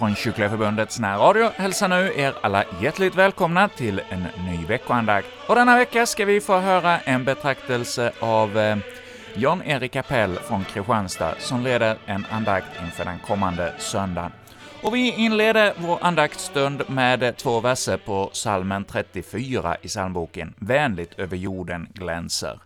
Från Kyrkliga Förbundets närradio hälsar nu er alla hjärtligt välkomna till en ny veckoandakt. Och denna vecka ska vi få höra en betraktelse av eh, John-Erik Appell från Kristianstad, som leder en andakt inför den kommande söndagen. Och vi inleder vår andaktsstund med två verser på psalmen 34 i psalmboken ”Vänligt över jorden glänser”.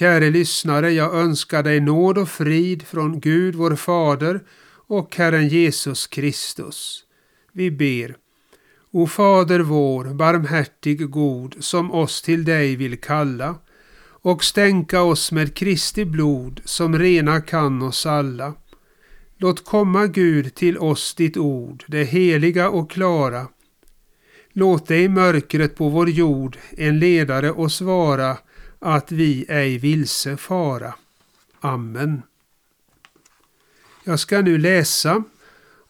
Käre lyssnare, jag önskar dig nåd och frid från Gud vår Fader och Herren Jesus Kristus. Vi ber. O Fader vår, barmhärtig god, som oss till dig vill kalla och stänka oss med Kristi blod som rena kan oss alla. Låt komma Gud till oss ditt ord, det heliga och klara. Låt dig i mörkret på vår jord en ledare oss vara, att vi ej vilse fara. Amen. Jag ska nu läsa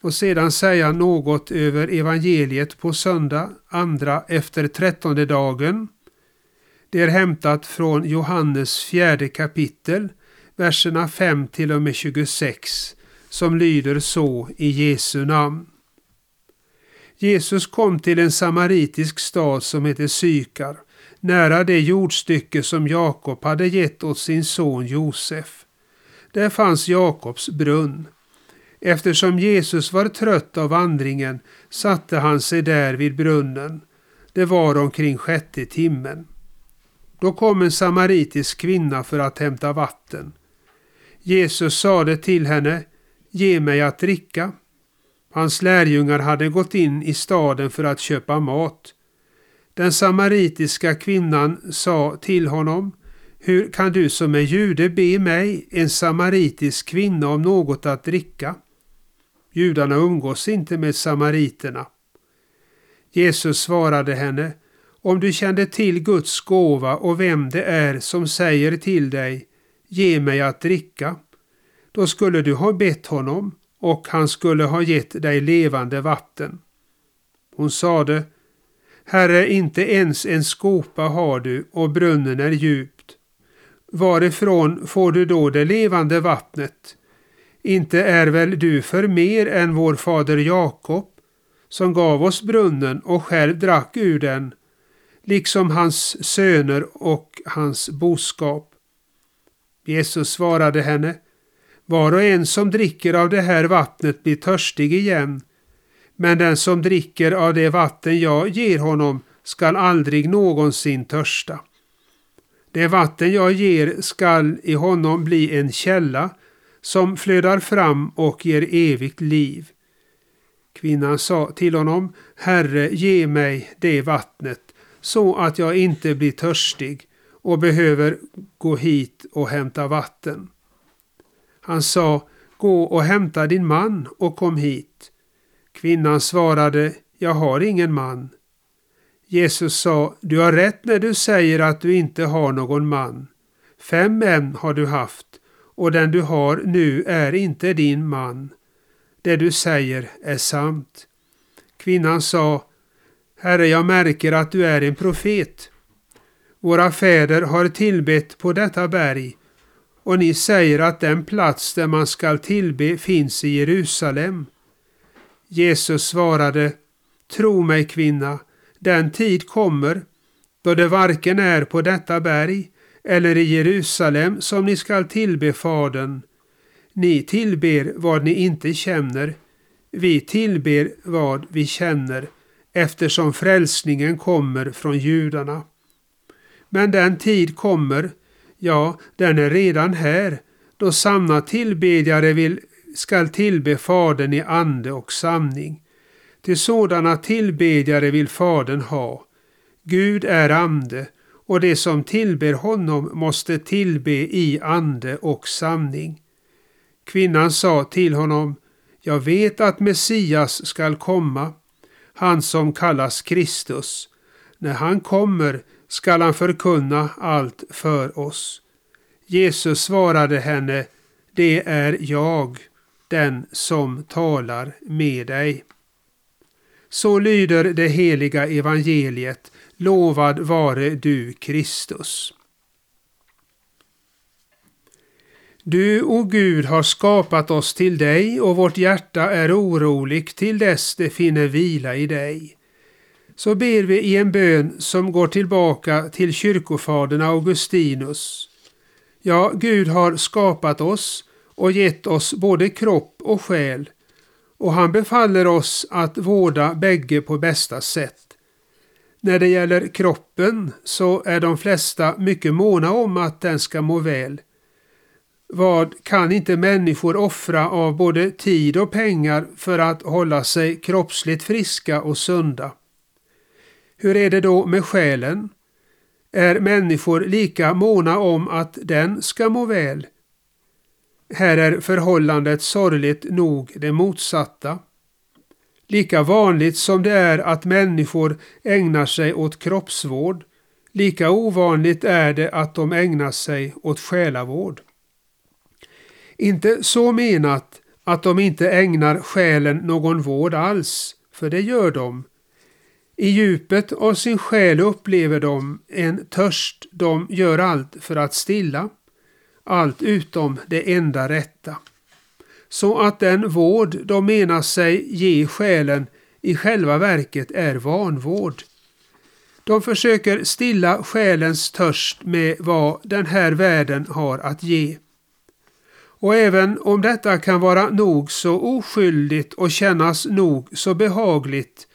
och sedan säga något över evangeliet på söndag, andra efter trettonde dagen. Det är hämtat från Johannes fjärde kapitel, verserna 5 till och med 26, som lyder så i Jesu namn. Jesus kom till en samaritisk stad som heter Sykar, nära det jordstycke som Jakob hade gett åt sin son Josef. Där fanns Jakobs brunn. Eftersom Jesus var trött av vandringen satte han sig där vid brunnen. Det var omkring sjätte timmen. Då kom en samaritisk kvinna för att hämta vatten. Jesus sade till henne, ge mig att dricka. Hans lärjungar hade gått in i staden för att köpa mat. Den samaritiska kvinnan sa till honom, hur kan du som är jude be mig, en samaritisk kvinna, om något att dricka? Judarna umgås inte med samariterna. Jesus svarade henne, om du kände till Guds gåva och vem det är som säger till dig, ge mig att dricka, då skulle du ha bett honom och han skulle ha gett dig levande vatten. Hon sade, Herre, inte ens en skopa har du och brunnen är djupt. Varifrån får du då det levande vattnet? Inte är väl du för mer än vår fader Jakob, som gav oss brunnen och själv drack ur den, liksom hans söner och hans boskap. Jesus svarade henne, var och en som dricker av det här vattnet blir törstig igen, men den som dricker av det vatten jag ger honom skall aldrig någonsin törsta. Det vatten jag ger skall i honom bli en källa som flödar fram och ger evigt liv. Kvinnan sa till honom, Herre, ge mig det vattnet så att jag inte blir törstig och behöver gå hit och hämta vatten. Han sa, gå och hämta din man och kom hit. Kvinnan svarade, jag har ingen man. Jesus sa, du har rätt när du säger att du inte har någon man. Fem män har du haft och den du har nu är inte din man. Det du säger är sant. Kvinnan sa, Herre, jag märker att du är en profet. Våra fäder har tillbett på detta berg och ni säger att den plats där man skall tillbe finns i Jerusalem. Jesus svarade, Tro mig kvinna, den tid kommer då det varken är på detta berg eller i Jerusalem som ni skall tillbe Fadern. Ni tillber vad ni inte känner, vi tillber vad vi känner, eftersom frälsningen kommer från judarna. Men den tid kommer, ja, den är redan här, då sanna tillbedjare vill, skall tillbe Fadern i ande och sanning. Till sådana tillbedjare vill Fadern ha. Gud är ande, och det som tillber honom måste tillbe i ande och sanning. Kvinnan sa till honom, jag vet att Messias skall komma, han som kallas Kristus. När han kommer skall han förkunna allt för oss. Jesus svarade henne, det är jag, den som talar med dig. Så lyder det heliga evangeliet. Lovad vare du, Kristus. Du, o Gud, har skapat oss till dig och vårt hjärta är oroligt till dess det finner vila i dig. Så ber vi i en bön som går tillbaka till kyrkofadern Augustinus. Ja, Gud har skapat oss och gett oss både kropp och själ och han befaller oss att vårda bägge på bästa sätt. När det gäller kroppen så är de flesta mycket måna om att den ska må väl. Vad kan inte människor offra av både tid och pengar för att hålla sig kroppsligt friska och sunda? Hur är det då med själen? Är människor lika måna om att den ska må väl? Här är förhållandet sorgligt nog det motsatta. Lika vanligt som det är att människor ägnar sig åt kroppsvård, lika ovanligt är det att de ägnar sig åt själavård. Inte så menat att de inte ägnar själen någon vård alls, för det gör de. I djupet av sin själ upplever de en törst de gör allt för att stilla allt utom det enda rätta. Så att den vård de menar sig ge själen i själva verket är vanvård. De försöker stilla själens törst med vad den här världen har att ge. Och även om detta kan vara nog så oskyldigt och kännas nog så behagligt,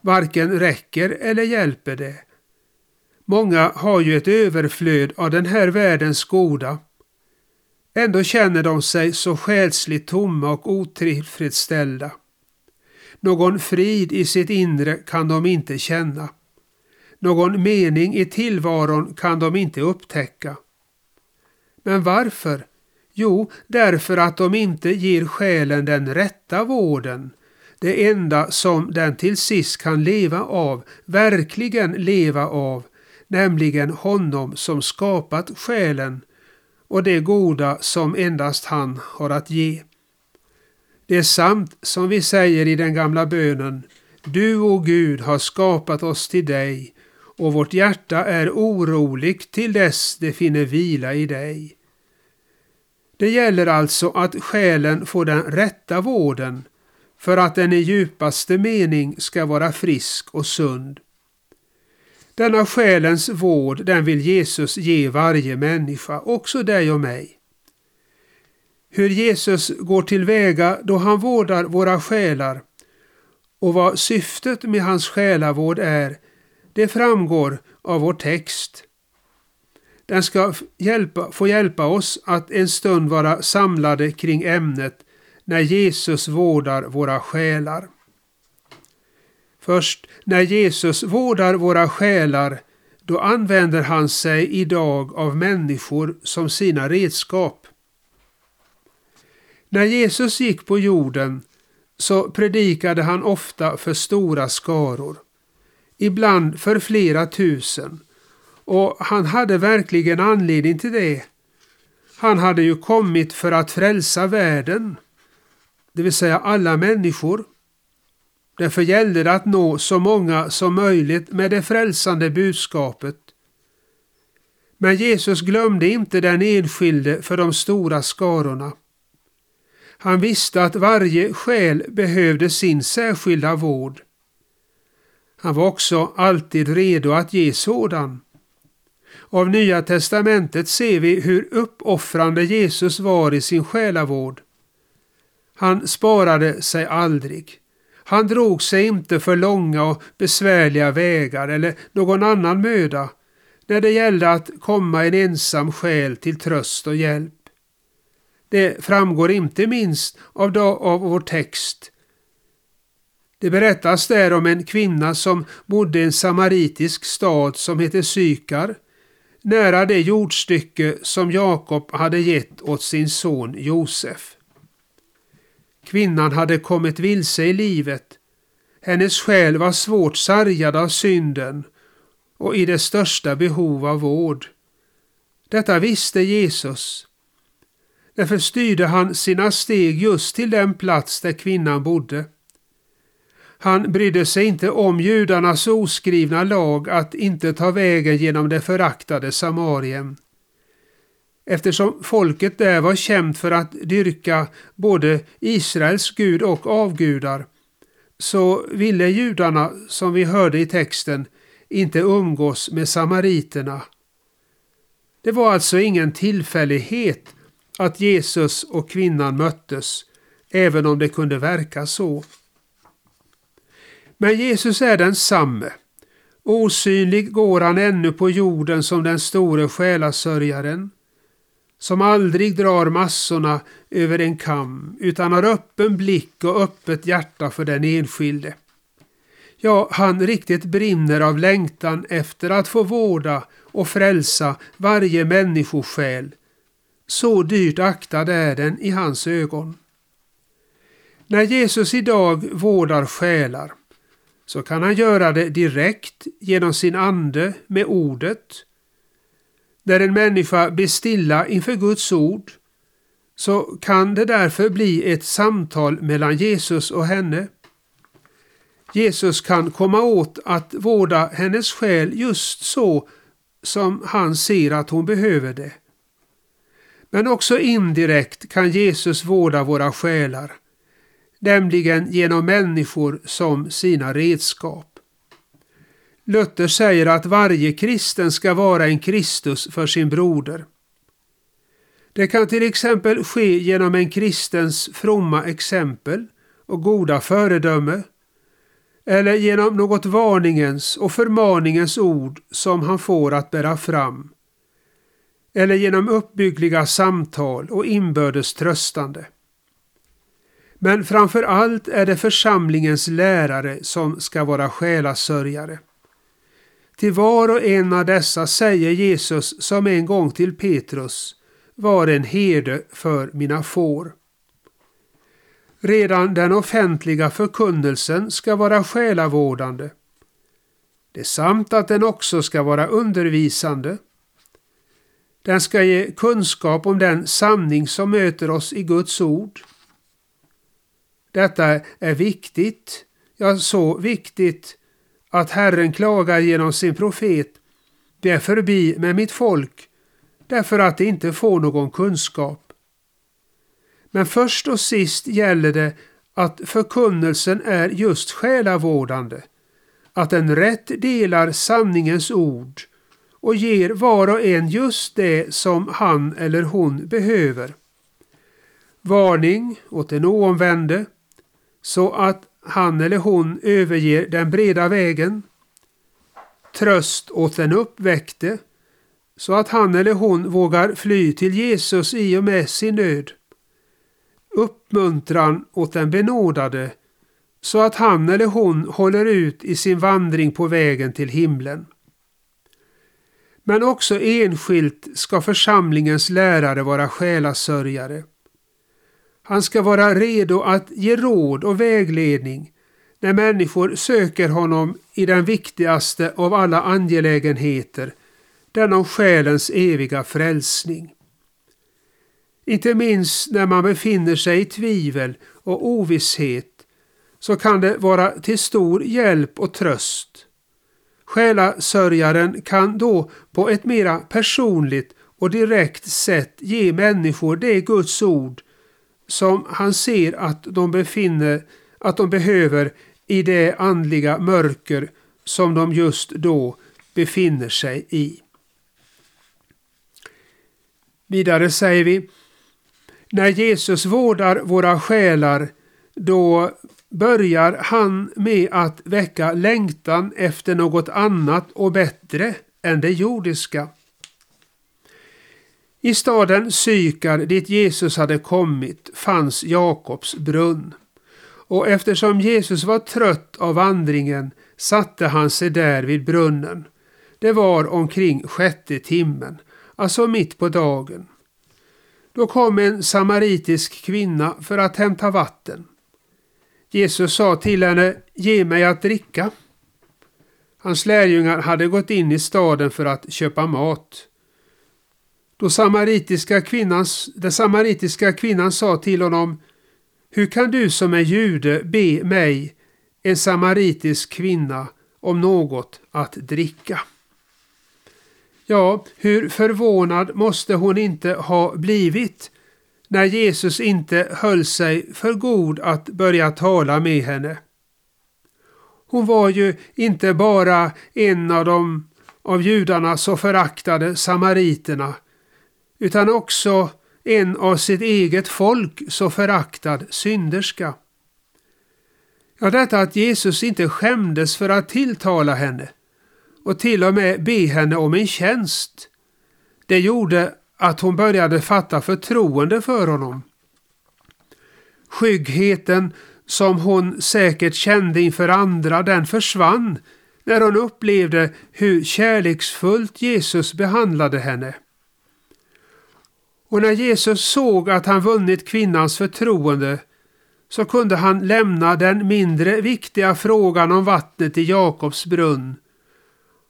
varken räcker eller hjälper det. Många har ju ett överflöd av den här världens goda Ändå känner de sig så själsligt tomma och otillfredsställda. Någon frid i sitt inre kan de inte känna. Någon mening i tillvaron kan de inte upptäcka. Men varför? Jo, därför att de inte ger själen den rätta vården, det enda som den till sist kan leva av, verkligen leva av, nämligen honom som skapat själen och det goda som endast han har att ge. Det är sant som vi säger i den gamla bönen. Du, o Gud, har skapat oss till dig och vårt hjärta är oroligt till dess det finner vila i dig. Det gäller alltså att själen får den rätta vården för att den i djupaste mening ska vara frisk och sund. Denna själens vård, den vill Jesus ge varje människa, också dig och mig. Hur Jesus går tillväga då han vårdar våra själar och vad syftet med hans själavård är, det framgår av vår text. Den ska hjälpa, få hjälpa oss att en stund vara samlade kring ämnet när Jesus vårdar våra själar. Först när Jesus vårdar våra själar, då använder han sig idag av människor som sina redskap. När Jesus gick på jorden så predikade han ofta för stora skaror, ibland för flera tusen, och han hade verkligen anledning till det. Han hade ju kommit för att frälsa världen, det vill säga alla människor. Därför gällde det att nå så många som möjligt med det frälsande budskapet. Men Jesus glömde inte den enskilde för de stora skarorna. Han visste att varje själ behövde sin särskilda vård. Han var också alltid redo att ge sådan. Av Nya testamentet ser vi hur uppoffrande Jesus var i sin själavård. Han sparade sig aldrig. Han drog sig inte för långa och besvärliga vägar eller någon annan möda när det gällde att komma en ensam själ till tröst och hjälp. Det framgår inte minst av, av vår text. Det berättas där om en kvinna som bodde i en samaritisk stad som heter Sykar, nära det jordstycke som Jakob hade gett åt sin son Josef. Kvinnan hade kommit vilse i livet. Hennes själ var svårt sargad av synden och i det största behov av vård. Detta visste Jesus. Därför styrde han sina steg just till den plats där kvinnan bodde. Han brydde sig inte om judarnas oskrivna lag att inte ta vägen genom det föraktade Samarien. Eftersom folket där var känt för att dyrka både Israels gud och avgudar så ville judarna, som vi hörde i texten, inte umgås med samariterna. Det var alltså ingen tillfällighet att Jesus och kvinnan möttes, även om det kunde verka så. Men Jesus är densamme. Osynlig går han ännu på jorden som den store själasörjaren, som aldrig drar massorna över en kam utan har öppen blick och öppet hjärta för den enskilde. Ja, han riktigt brinner av längtan efter att få vårda och frälsa varje människosjäl. Så dyrt aktad är den i hans ögon. När Jesus idag vårdar själar så kan han göra det direkt genom sin ande med ordet. När en människa blir stilla inför Guds ord så kan det därför bli ett samtal mellan Jesus och henne. Jesus kan komma åt att vårda hennes själ just så som han ser att hon behöver det. Men också indirekt kan Jesus vårda våra själar nämligen genom människor som sina redskap. Luther säger att varje kristen ska vara en Kristus för sin broder. Det kan till exempel ske genom en kristens fromma exempel och goda föredöme eller genom något varningens och förmaningens ord som han får att bära fram eller genom uppbyggliga samtal och inbördes tröstande. Men framför allt är det församlingens lärare som ska vara själasörjare. Till var och en av dessa säger Jesus som en gång till Petrus, var en herde för mina får. Redan den offentliga förkunnelsen ska vara själavårdande. Det är sant att den också ska vara undervisande. Den ska ge kunskap om den sanning som möter oss i Guds ord detta är viktigt, ja så viktigt att Herren klagar genom sin profet. Det är förbi med mitt folk därför att de inte får någon kunskap. Men först och sist gäller det att förkunnelsen är just själavårdande, att den rätt delar sanningens ord och ger var och en just det som han eller hon behöver. Varning åt den oomvände, så att han eller hon överger den breda vägen. Tröst åt den uppväckte så att han eller hon vågar fly till Jesus i och med sin nöd. Uppmuntran åt den benådade så att han eller hon håller ut i sin vandring på vägen till himlen. Men också enskilt ska församlingens lärare vara själasörjare. Han ska vara redo att ge råd och vägledning när människor söker honom i den viktigaste av alla angelägenheter, den om själens eviga frälsning. Inte minst när man befinner sig i tvivel och ovisshet så kan det vara till stor hjälp och tröst. Själasörjaren kan då på ett mera personligt och direkt sätt ge människor det Guds ord som han ser att de befinner, att de behöver i det andliga mörker som de just då befinner sig i. Vidare säger vi, när Jesus vårdar våra själar, då börjar han med att väcka längtan efter något annat och bättre än det jordiska. I staden Sykar, dit Jesus hade kommit, fanns Jakobs brunn. Och eftersom Jesus var trött av vandringen satte han sig där vid brunnen. Det var omkring sjätte timmen, alltså mitt på dagen. Då kom en samaritisk kvinna för att hämta vatten. Jesus sa till henne, ge mig att dricka. Hans lärjungar hade gått in i staden för att köpa mat. Då samaritiska kvinnan, den samaritiska kvinnan sa till honom, hur kan du som är jude be mig, en samaritisk kvinna, om något att dricka? Ja, hur förvånad måste hon inte ha blivit när Jesus inte höll sig för god att börja tala med henne. Hon var ju inte bara en av de av judarna så föraktade samariterna utan också en av sitt eget folk så föraktad synderska. Ja, detta att Jesus inte skämdes för att tilltala henne och till och med be henne om en tjänst, det gjorde att hon började fatta förtroende för honom. Skyggheten som hon säkert kände inför andra, den försvann när hon upplevde hur kärleksfullt Jesus behandlade henne. Och när Jesus såg att han vunnit kvinnans förtroende så kunde han lämna den mindre viktiga frågan om vattnet i Jakobs brunn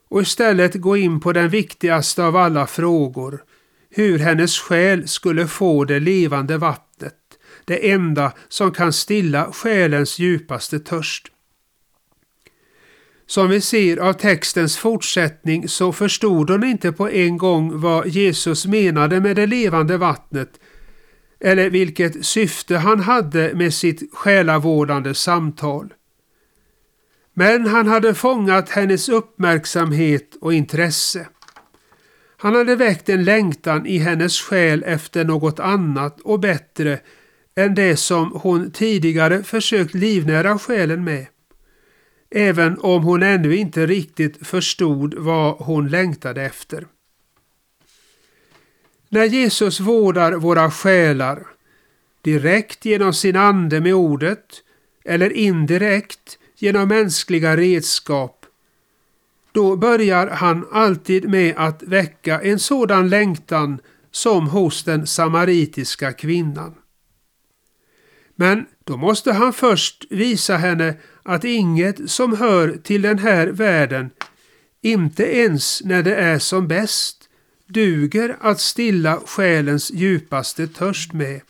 och istället gå in på den viktigaste av alla frågor, hur hennes själ skulle få det levande vattnet, det enda som kan stilla själens djupaste törst. Som vi ser av textens fortsättning så förstod hon inte på en gång vad Jesus menade med det levande vattnet eller vilket syfte han hade med sitt själavårdande samtal. Men han hade fångat hennes uppmärksamhet och intresse. Han hade väckt en längtan i hennes själ efter något annat och bättre än det som hon tidigare försökt livnära själen med även om hon ännu inte riktigt förstod vad hon längtade efter. När Jesus vårdar våra själar, direkt genom sin ande med ordet eller indirekt genom mänskliga redskap, då börjar han alltid med att väcka en sådan längtan som hos den samaritiska kvinnan. Men då måste han först visa henne att inget som hör till den här världen, inte ens när det är som bäst, duger att stilla själens djupaste törst med.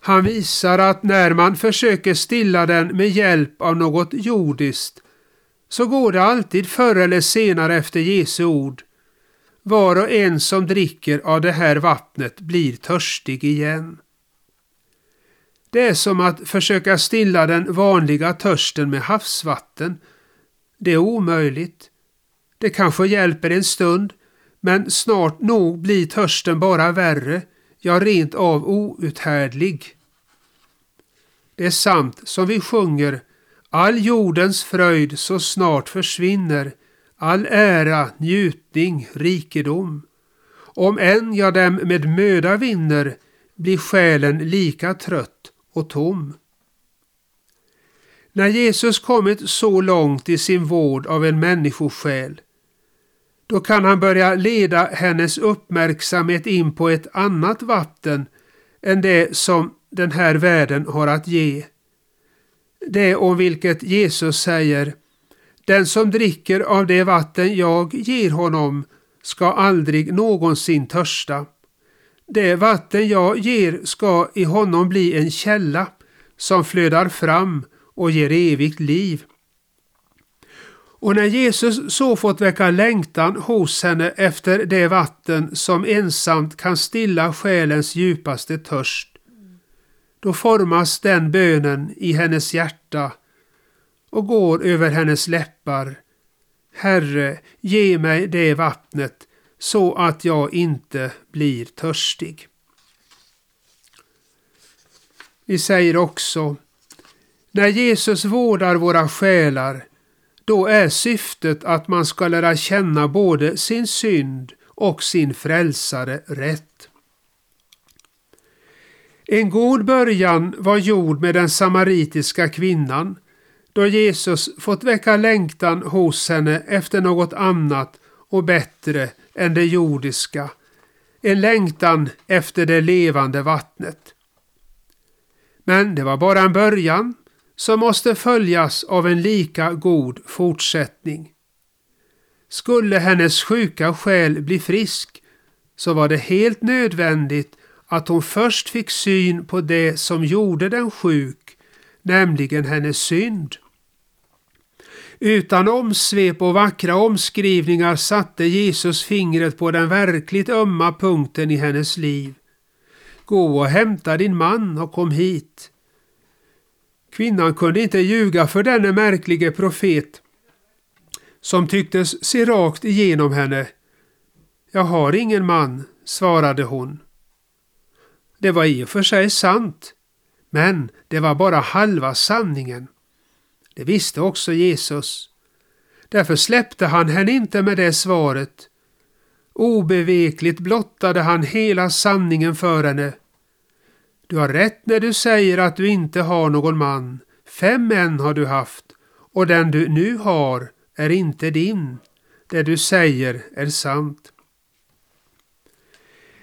Han visar att när man försöker stilla den med hjälp av något jordiskt så går det alltid förr eller senare efter Jesu ord. Var och en som dricker av det här vattnet blir törstig igen. Det är som att försöka stilla den vanliga törsten med havsvatten. Det är omöjligt. Det kanske hjälper en stund, men snart nog blir törsten bara värre, ja rent av outhärdlig. Det är sant som vi sjunger, all jordens fröjd så snart försvinner, all ära, njutning, rikedom. Om än jag dem med möda vinner, blir själen lika trött och tom. När Jesus kommit så långt i sin vård av en människosjäl, då kan han börja leda hennes uppmärksamhet in på ett annat vatten än det som den här världen har att ge. Det om vilket Jesus säger Den som dricker av det vatten jag ger honom ska aldrig någonsin törsta. Det vatten jag ger ska i honom bli en källa som flödar fram och ger evigt liv. Och när Jesus så fått väcka längtan hos henne efter det vatten som ensamt kan stilla själens djupaste törst, då formas den bönen i hennes hjärta och går över hennes läppar. Herre, ge mig det vattnet så att jag inte blir törstig. Vi säger också, när Jesus vårdar våra själar, då är syftet att man ska lära känna både sin synd och sin frälsare rätt. En god början var gjord med den samaritiska kvinnan då Jesus fått väcka längtan hos henne efter något annat och bättre än det jordiska, en längtan efter det levande vattnet. Men det var bara en början som måste följas av en lika god fortsättning. Skulle hennes sjuka själ bli frisk så var det helt nödvändigt att hon först fick syn på det som gjorde den sjuk, nämligen hennes synd. Utan omsvep och vackra omskrivningar satte Jesus fingret på den verkligt ömma punkten i hennes liv. Gå och hämta din man och kom hit. Kvinnan kunde inte ljuga för denne märklige profet som tycktes se rakt igenom henne. Jag har ingen man, svarade hon. Det var i och för sig sant, men det var bara halva sanningen. Det visste också Jesus. Därför släppte han henne inte med det svaret. Obevekligt blottade han hela sanningen för henne. Du har rätt när du säger att du inte har någon man. Fem män har du haft och den du nu har är inte din. Det du säger är sant.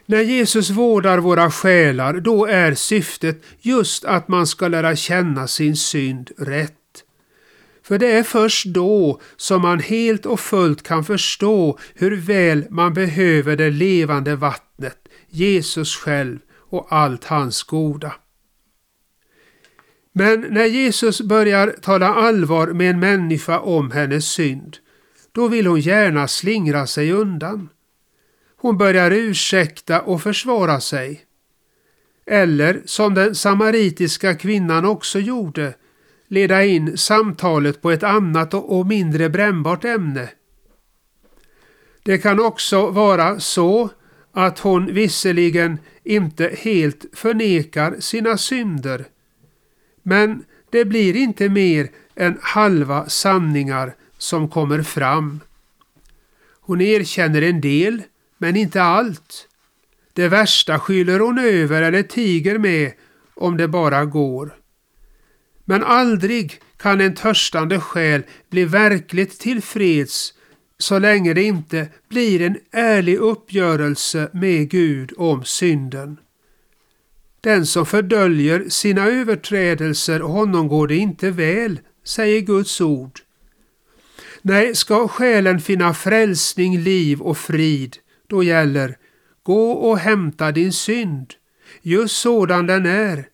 När Jesus vårdar våra själar, då är syftet just att man ska lära känna sin synd rätt. För det är först då som man helt och fullt kan förstå hur väl man behöver det levande vattnet, Jesus själv och allt hans goda. Men när Jesus börjar tala allvar med en människa om hennes synd, då vill hon gärna slingra sig undan. Hon börjar ursäkta och försvara sig. Eller som den samaritiska kvinnan också gjorde, leda in samtalet på ett annat och mindre brännbart ämne. Det kan också vara så att hon visserligen inte helt förnekar sina synder, men det blir inte mer än halva sanningar som kommer fram. Hon erkänner en del, men inte allt. Det värsta skyller hon över eller tiger med om det bara går. Men aldrig kan en törstande själ bli verkligt tillfreds så länge det inte blir en ärlig uppgörelse med Gud om synden. Den som fördöljer sina överträdelser, honom går det inte väl, säger Guds ord. Nej, ska själen finna frälsning, liv och frid, då gäller gå och hämta din synd, just sådan den är,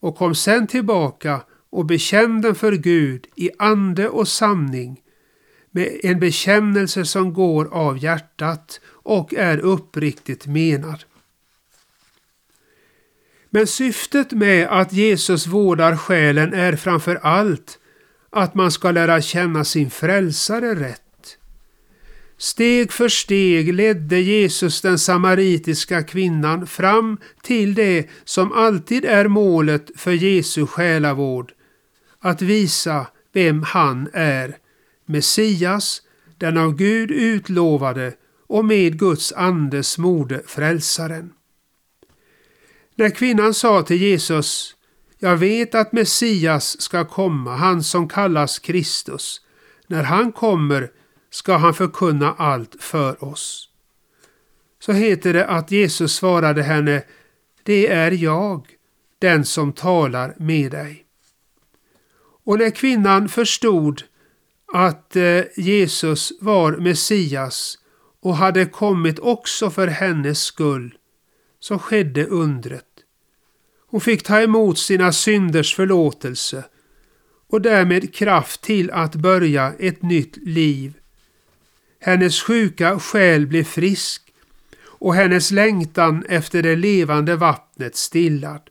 och kom sen tillbaka och bekänn den för Gud i ande och sanning med en bekännelse som går av hjärtat och är uppriktigt menad. Men syftet med att Jesus vårdar själen är framför allt att man ska lära känna sin frälsare rätt. Steg för steg ledde Jesus den samaritiska kvinnan fram till det som alltid är målet för Jesu själavård, att visa vem han är, Messias, den av Gud utlovade och med Guds andes mode frälsaren. När kvinnan sa till Jesus jag vet att Messias ska komma, han som kallas Kristus. När han kommer ska han förkunna allt för oss. Så heter det att Jesus svarade henne, det är jag, den som talar med dig. Och när kvinnan förstod att eh, Jesus var Messias och hade kommit också för hennes skull, så skedde undret. Hon fick ta emot sina synders förlåtelse och därmed kraft till att börja ett nytt liv. Hennes sjuka själ blev frisk och hennes längtan efter det levande vattnet stillad.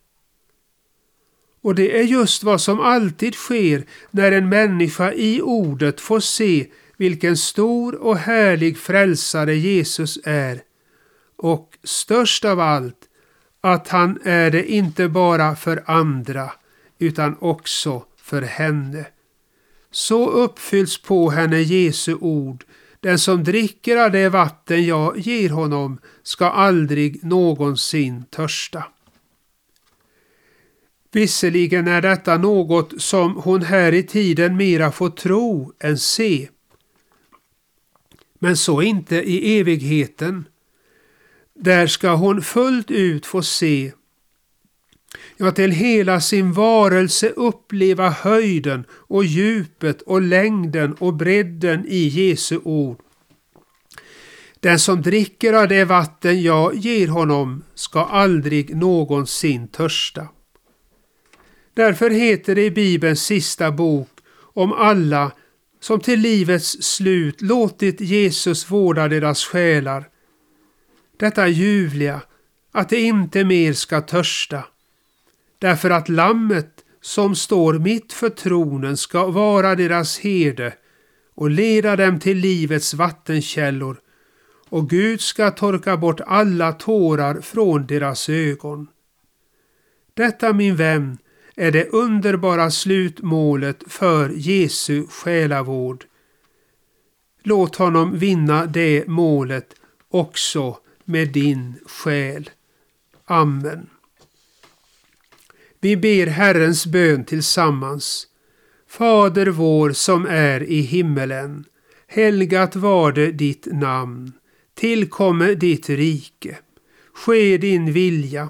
Och det är just vad som alltid sker när en människa i ordet får se vilken stor och härlig frälsare Jesus är. Och störst av allt, att han är det inte bara för andra, utan också för henne. Så uppfylls på henne Jesu ord. Den som dricker av det vatten jag ger honom ska aldrig någonsin törsta. Visserligen är detta något som hon här i tiden mera får tro än se. Men så inte i evigheten. Där ska hon fullt ut få se, ja till hela sin varelse uppleva höjden och djupet och längden och bredden i Jesu ord. Den som dricker av det vatten jag ger honom ska aldrig någonsin törsta. Därför heter det i Bibelns sista bok om alla som till livets slut låtit Jesus vårda deras själar. Detta ljuvliga, att de inte mer ska törsta, därför att lammet som står mitt för tronen ska vara deras herde och leda dem till livets vattenkällor och Gud ska torka bort alla tårar från deras ögon. Detta min vän är det underbara slutmålet för Jesu själavård. Låt honom vinna det målet också med din själ. Amen. Vi ber Herrens bön tillsammans. Fader vår som är i himmelen. Helgat var det ditt namn. Tillkomme ditt rike. Ske din vilja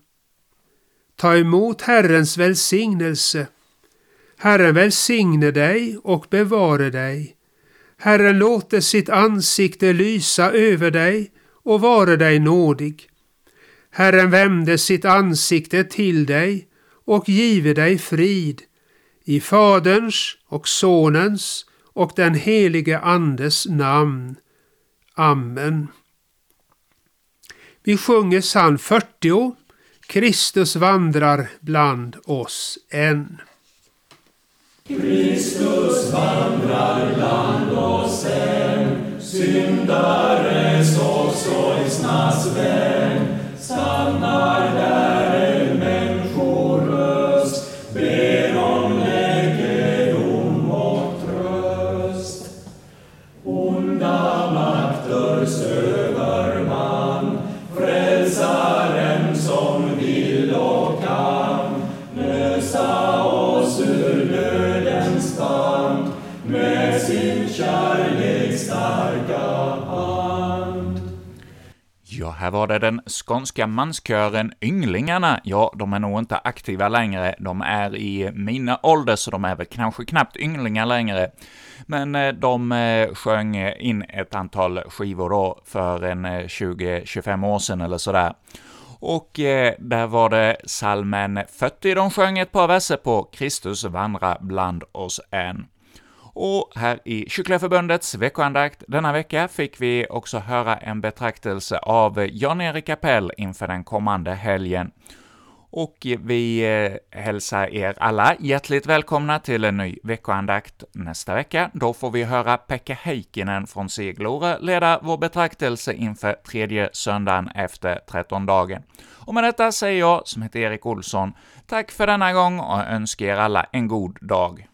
Ta emot Herrens välsignelse. Herren välsigne dig och bevare dig. Herren låter sitt ansikte lysa över dig och vare dig nådig. Herren vände sitt ansikte till dig och give dig frid. I Faderns och Sonens och den helige Andes namn. Amen. Vi sjunger psalm 40 Kristus vandrar bland oss än. Kristus vandrar bland oss än, syndares och sorgsnas vän, stannar där. Ja, här var det den skånska manskören Ynglingarna. Ja, de är nog inte aktiva längre. De är i mina ålder, så de är väl kanske knappt ynglingar längre. Men eh, de eh, sjöng in ett antal skivor då för en eh, 20-25 år sedan eller sådär. Och där var det salmen 40 de sjöng ett par verser på, Kristus vandra bland oss än. Och här i Kycklingförbundets veckoandakt denna vecka fick vi också höra en betraktelse av Jan-Erik Appell inför den kommande helgen. Och vi eh, hälsar er alla hjärtligt välkomna till en ny veckoandakt nästa vecka. Då får vi höra Pekka Heikkinen från Seglore leda vår betraktelse inför tredje söndagen efter trettondagen. Och med detta säger jag, som heter Erik Olsson, tack för denna gång och önskar er alla en god dag.